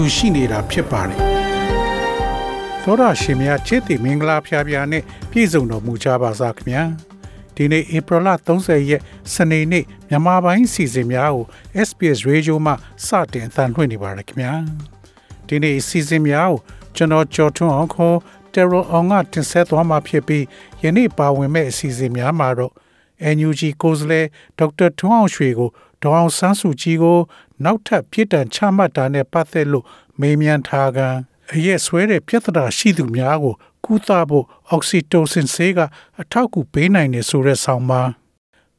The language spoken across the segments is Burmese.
တူရှိနေတာဖြစ်ပါတယ်သောရရှင်များချစ်တီမင်္ဂလာဖျားဖျားနဲ့ပြည့်စုံတော်မူကြပါစားခင်ဗျာဒီနေ့ဧပြီလ30ရက်စနေနေ့မြန်မာပိုင်းစီစဉ်များကို SPS Radio မှစတင်အသံလွှင့်နေပါတယ်ခင်ဗျာဒီနေ့စီစဉ်များကိုကျွန်တော်ကျော်ထွန်းအောင်ခေါ် Terror အောင်ကတင်ဆက်သွားမှာဖြစ်ပြီးယနေ့ပါဝင်မဲ့အစီအစဉ်များမှာတော့ NUG ကိုယ်စားလှယ်ဒေါက်တာထွန်းအောင်ရွှေကိုဒေါအောင်ဆန်းစုကြည်ကို နောက်ထပ်ပြစ်ဒဏ်ချမှတ်တာနဲ့ပတ်သက်လို့မေးမြန်းထားကအရက်ဆွဲတဲ့ပြဿနာရှိသူများကိုကုသဖို့အောက်ဆီတိုစင်ဆေးကအထောက်အကူပေးနိုင်တယ်ဆိုတဲ့ဆောင်းပါး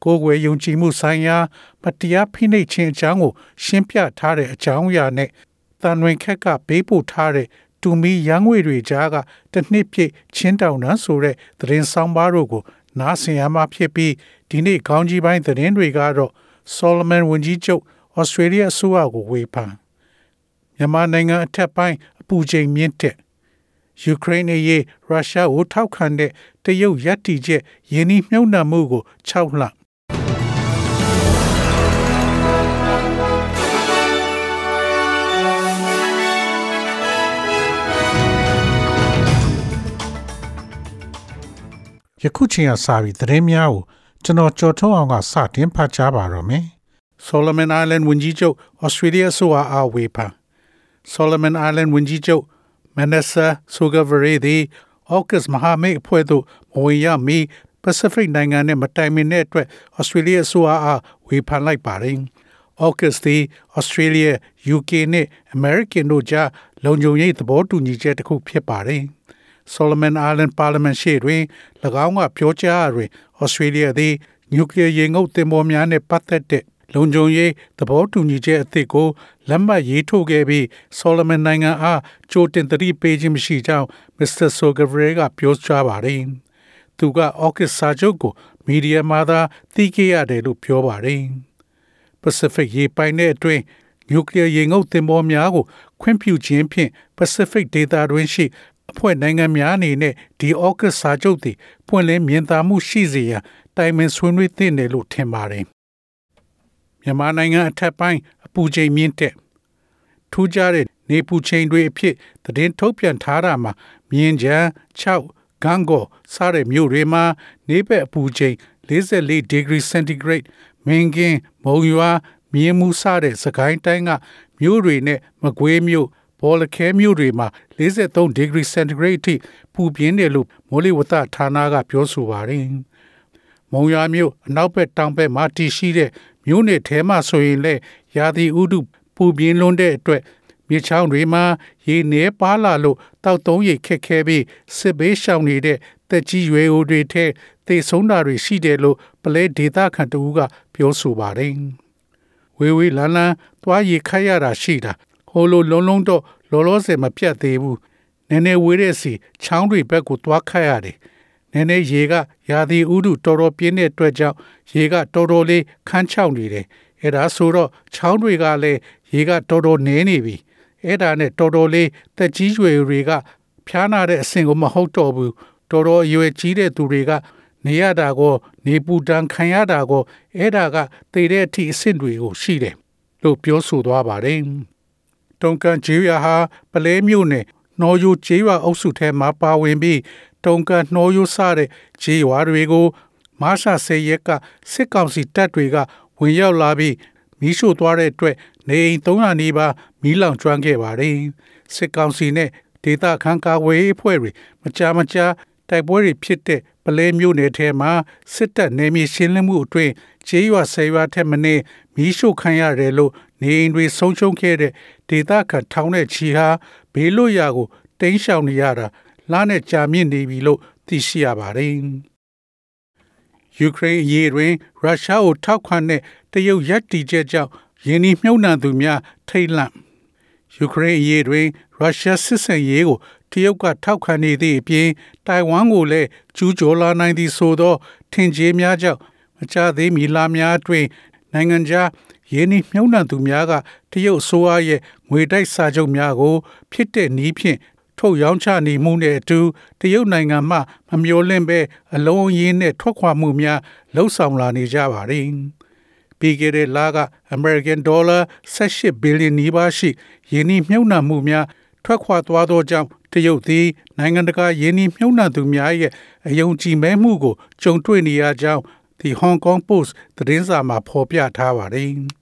ကိုယ်ွယ်ယုံကြည်မှုဆိုင်ရာမတရားဖိနှိပ်ခြင်းအကြောင်းကို ရှင်းပြထားတဲ့အကြောင်းအရာနဲ့တန်ဝင်ခက်ကပေးပို့ထားတဲ့တူမီရန်ငွေတွေကြားကတစ်နှစ်ပြည့်ချင်းတောင်နှံဆိုတဲ့သတင်းဆောင်ပါတို့ကိုနားဆင်ရမှာဖြစ်ပြီးဒီနေ့ခေါင်းကြီးပိုင်းသတင်းတွေကတော့ Solomon ဝန်ကြီးချုပ် ဩစတြေးလျအစိုးရကိုဝေဖန်မြန်မာနိုင်ငံအထက်ပိုင်းအပူချိန်မြင့်တဲ့ယူကရိန်းရဲ့ရုရှားကိုထောက်ခံတဲ့တရုတ်ရပ်တည်ချက်ယင်းနှမြုံနှံမှုကို6လယခုချိန်ကစပြီးသတင်းများကိုကျွန်တော်ကြော်ထုတ်အောင်ကစတင်ဖတ်ကြားပါတော့မယ်။ Solomon Island ဝန်ကြီးချုပ် Australia ဆိုအားဝေဖန် Solomon Island ဝန်ကြီးချုပ် Manassa Sogavare သည် AUKUS မဟာမိတ်အဖွဲ့သို့မဝင်ရမီ Pacific နိုင်ငံနဲ့မတိုင်ပင်တဲ့အတွက် Australia ဆိုအားဝေဖန်လိုက်ပါတယ်။ AUKUS သည် Australia, UK နဲ့ American တို့ကြားလုံခြုံရေးသဘောတူညီချက်တစ်ခုဖြစ်ပါတယ်။ Solomon Island Parliament ရှိတွင်၎င်းကပြောကြားတွင် Australia သည် နျူကလ িয়ার ရေငုပ်သင်္ဘောများနှင့်ပတ်သက်တဲ့ လုံခြုံရေးသဘောတူညီချက်အသစ်ကိုလက်မှတ်ရေးထိုးခဲ့ပြီး Solomon နိုင်ငံအားကြိုတင်သတိပေးခြင်းမရှိကြောင်း Mr. Sogavare ကပြောကြားပါတယ်။သူက AUKUS စာချုပ်ကိုမီဒီယာမှာသာသိခဲ့ရတယ်လို့ပြောပါတယ်။ Pacific ရေပိုင်တဲ့အတွင်းနျူကလ িয়ার ရေငုပ်သင်္ဘောများကိုခွင့်ပြုခြင်းဖြင့် Pacific ဒေသတွင်းရှိအဖွဲ့နိုင်ငံများအနေနဲ့ဒီအော့ကစ်စာချုပ်သည်ပွင့်လင်းမြင်သာမှုရှိစေရန်တိုင်ပင်ဆွေးနွေးသင့်တယ်လို့ထင်ပါတယ်။ မြန်မာနိုင်ငံအထက်ပိုင်းအပူချိန်မြင့်တဲ့ထူးခြားတဲ့နေပူချိန်တွေအဖြစ်သတင်းထုတ်ပြန်ထားတာမှာမြင်းချံ6ဂန်ကိုစားတဲ့မြို့တွေမှာနေဘက်အပူချိန်44 degree centigrade မင်းကင်းမုံရွာမြင်းမှုစားတဲ့စကိုင်းတိုင်းကမြို့တွေနဲ့မကွေးမြို့ဘောလခဲမြို့တွေမှာ43 degree centigrade အထိပူပြင်းတယ်လို့မိုးလေဝသဌာနကပြောဆိုပါတယ်။မုံရွာမြို့အနောက်ဘက်တောင်ဘက်မှာတည်ရှိတဲ့ မြို့နယ်ထဲမှာဆိုရင်လည်းရာသီဥတုပူပြင်းလွန်းတဲ့အတွက်မြေချောင်းတွေမှာရေနည်းပါလာလို့တောက်သုံးရေခက်ခဲပြီးစစ်ဘေးရှောင်နေတဲ့တက်ကြီးရွယ်အိုတွေထဲသေဆုံးတာတွေရှိတယ်လို့ပလဲဒေတာခန်တူကပြောဆိုပါတယ်။ဝေဝေးလန်းလန်းသွားရေခတ်ရတာရှိတာဟိုလိုလုံးလုံးတော့လောလောဆယ်မပြတ်သေးဘူးနည်းနည်းဝေးတဲ့စီချောင်းတွေဘက်ကိုသွားခတ်ရတယ် နည်းနည်းရေကရာသီဥတုတော်တော်ပြင်းတဲ့အတွက်ကြောင့်ရေကတော်တော်လေးခန်းချောက်နေတယ်အဲ့ဒါဆိုတော့ချောင်းတွေကလည်းရေကတော်တော်နည်းနေပြီအဲ့ဒါနဲ့တော်တော်လေးတက်ကြီးရွယ်တွေကဖျားနာတဲ့အဆင့်ကိုမဟုတ်တော့ဘူးတော်တော်အရွယ်ကြီးတဲ့သူတွေကနေရတာကိုနေပူတန်ခံရတာကိုအဲ့ဒါကတည်တဲ့အထိအဆင့်တွေကိုရှိတယ်လို့ပြောဆိုသွားပါတယ်တုံကန်ဂျေးရွာဟာပလဲမြို့နယ် နှော်ယူဂျေးရွာအုပ်စုထဲမှာပါဝင်ပြီးတုံကန်နှော်ယူစတဲ့ဂျေးရွာတွေကိုမဆာဆေရက်ကစစ်ကောင်စီတပ်တွေကဝင်ရောက်လာပြီးမီးရှို့သွားတဲ့အတွက်နေအိမ်300နီးပါးမီးလောင်ကျွမ်းခဲ့ပါတယ်စစ်ကောင်စီနဲ့ဒေသခံကာကွယ်ရေးအဖွဲ့တွေမကြာမကြာတိုက်ပွဲတွေဖြစ်တဲ့ပလဲမျိုးနယ်ထဲမှာစစ်တပ်နယ်မြေရှင်းလင်းမှုအတွင်းခြေရွာဆယ်ရွာထက်မနည်းမီးရှို့ခံရတယ်လို့နေအိမ်တွေဆုံးရှုံးခဲ့တဲ့ဒေသခံထောင်တဲ့ချီဟာ ဘေးလွတ်ရာကိုတင်းရှောင်နေရတာလနဲ့ကြာမြင့်နေပြီလို့သိရှိရပါတယ်။ယူကရိန်းအရေးတွင်ရုရှားကိုထောက်ခံတဲ့တရုတ်ရပ်တည်ချက်ကြောင့်ယင်းဒီမြုံနှံသူများထိတ်လန့်ယူကရိန်းအရေးတွင်ရုရှားစစ်ဆင်ရေးကိုတရုတ်ကထောက်ခံနေသည့်အပြင်တိုင်ဝမ်ကိုလည်းကျူးကျော်လာနိုင်သည်ဆိုသောထင်ကြေးများကြောင့်မကြသေးမီလာများအတွင်းနိုင်ငံခြား ယင်းနှမြုံနှံသူများကတရုတ်အစိုးရရဲ့ငွေတိုက်စာချုပ်များကို ဖြစ်တဲ့နည်းဖြင့်ထုတ်ရောင်းချနေမှုနဲ့အတူတရုတ်နိုင်ငံမှမမျော်လင့်ပဲအလုံးအရင်းနဲ့ထွက်ခွာမှုများလှုပ်ဆောင်လာနေကြပါတယ်။ပြီးခဲ့တဲ့လက American Dollar 18 billion နီးပါးရှိယင်းနှမြုံနှံမှုများထွက်ခွာသွားသောကြောင့်တရုတ်သည်နိုင်ငံတကာယင်းနှမြုံနှံသူများရဲ့အယုံကြည်မဲမှုကိုကြုံတွေ့နေရကြောင်း The Hong Kong Post သတင်းစာမှာဖော်ပြထားပါတယ်။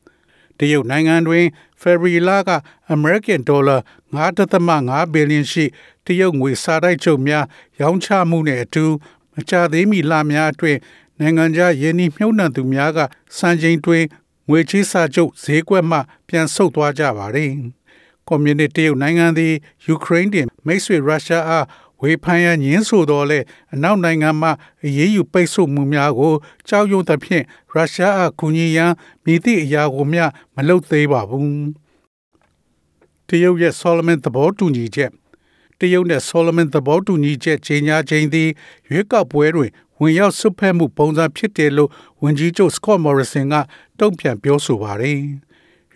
တရုတ်နိုင်ငံတွင် February လက American Dollar 9.5 billion ရှိတရုတ်ငွေစာတိုက်ချုပ်များ ရောင်းချမှုနဲ့အတူမကြသေးမီလများအတွင်းနိုင်ငံခြားယင်းနှမြုံနှံသူများကစံချိန်တွင်ငွေချေးစာချုပ်ဈေးကွက်မှပြန်ဆုတ်သွားကြပါတယ်။ကွန်မြူနစ်တရုတ်နိုင်ငံသည်ယူကရိန်းတွင်မိတ်ဆွေရုရှားအား ဝေဖန်ရန်ညင်းဆိုတော်လဲအနောက်နိုင်ငံမှအရေးယူပိတ်ဆို့မှုများကိုကြောက်ရွံ့သဖြင့်ရုရှားအားကူညီရန်မိသည့်အရာကိုမျှမလုပ်သေးပါဘူးတရုတ်ရဲ့ Solomon သဘောတူညီချက်တရုတ်နဲ့ Solomon သဘောတူညီချက်ချိန်ညာချိန်သည်ရွေးကောက်ပွဲတွင်ဝင်ရောက်ဆွတ်ဖက်မှုပုံစံဖြစ်တယ်လို့ဝန်ကြီးချုပ် Scott Morrison ကတုံ့ပြန်ပြောဆိုပါတယ်။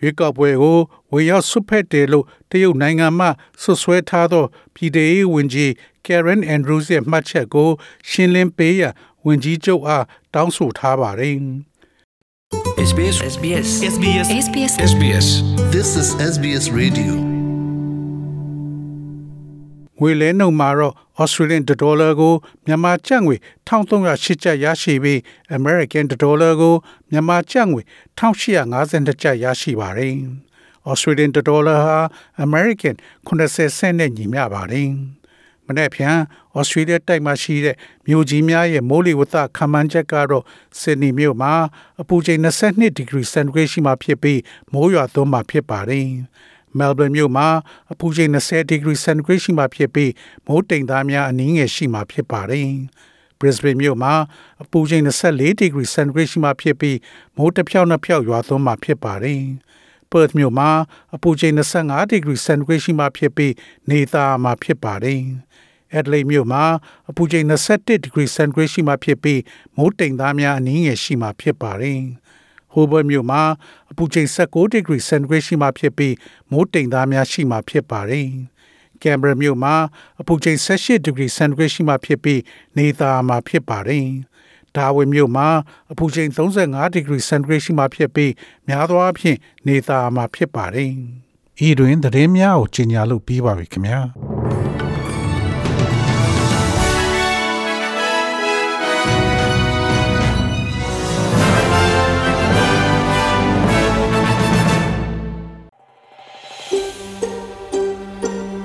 ရွေးကောက်ပွဲကိုဝင်ရောက်ဆွတ်ဖက်တယ်လို့တရုတ်နိုင်ငံမှဆွဆွဲထားသောပြည်ထောင်စုဝန်ကြီး Karen Andrews ရဲ့မှတ်ချက်ကို ရှင်းလင်းပေးရန်ဝန်ကြီးချုပ်အားတောင်းဆိုထားပါတယ်။ SBS SBS SBS SBS SBS This is SBS Radio. ငွေလဲနှုန်းမှာတော့ Australian dollar ကိုမြန်မာကျပ်ငွေ1308ကျပ်ရရှိပြီး American dollar ကိုမြန်မာကျပ်ငွေ1852ကျပ်ရရှိပါတယ်။ Australian dollar ဟာ American 80 cent နဲ့ညီမျှပါတယ်။မနေ့ဖြန် Australia တိုက်မှာရှိတဲ့မြို့ကြီးများရဲ့မိုးလေဝသခန့်မှန်းချက်ကတော့ Sydney မြို့မှာအပူချိန်22 degree centigrade ရှိမှဖြစ်ပြီးမိုးရွာသွန်းမှာဖြစ်ပါတယ်။ Melbourne မြို့မှာအပူချိန်20 degree centigrade ရှိမှဖြစ်ပြီးမိုးတိမ်သားများအနည်းငယ်ရှိမှဖြစ်ပါတယ်။ Brisbane မြို့မှာအပူချိန်24 degree centigrade ရှိမှဖြစ်ပြီးမိုးတစ်ဖြောက်နှစ်ဖြောက်ရွာသွန်းမှဖြစ်ပါတယ်။ Perth မြို့မှာအပူချိန်25 degree centigrade ရှိမှဖြစ်ပြီးနေသားမှာဖြစ်ပါတယ်။ Adelaide မြို့မှာအပူချိန်21 degree centigrade ရှိမှဖြစ်ပြီးမိုးတိမ်သားများအနည်းငယ်ရှိမှဖြစ်ပါတယ်။ Hobart မြို့မှာအပူချိန်16 degree centigrade ရှိမှဖြစ်ပြီးမိုးတိမ်သားများရှိမှဖြစ်ပါတယ်။ Canberra မြို့မှာအပူချိန်18 degree centigrade ရှိမှဖြစ်ပြီးနေသားမှာဖြစ်ပါတယ်။ Darwin မြို့မှာအပူချိန်35 degree centigrade ရှိမှဖြစ်ပြီးများသောအားဖြင့်နေသားမှာဖြစ်ပါတယ်။ဤတွင်သတင်းများကိုကြီးညာလို့ပြီးပါပြီခင်ဗျာ။။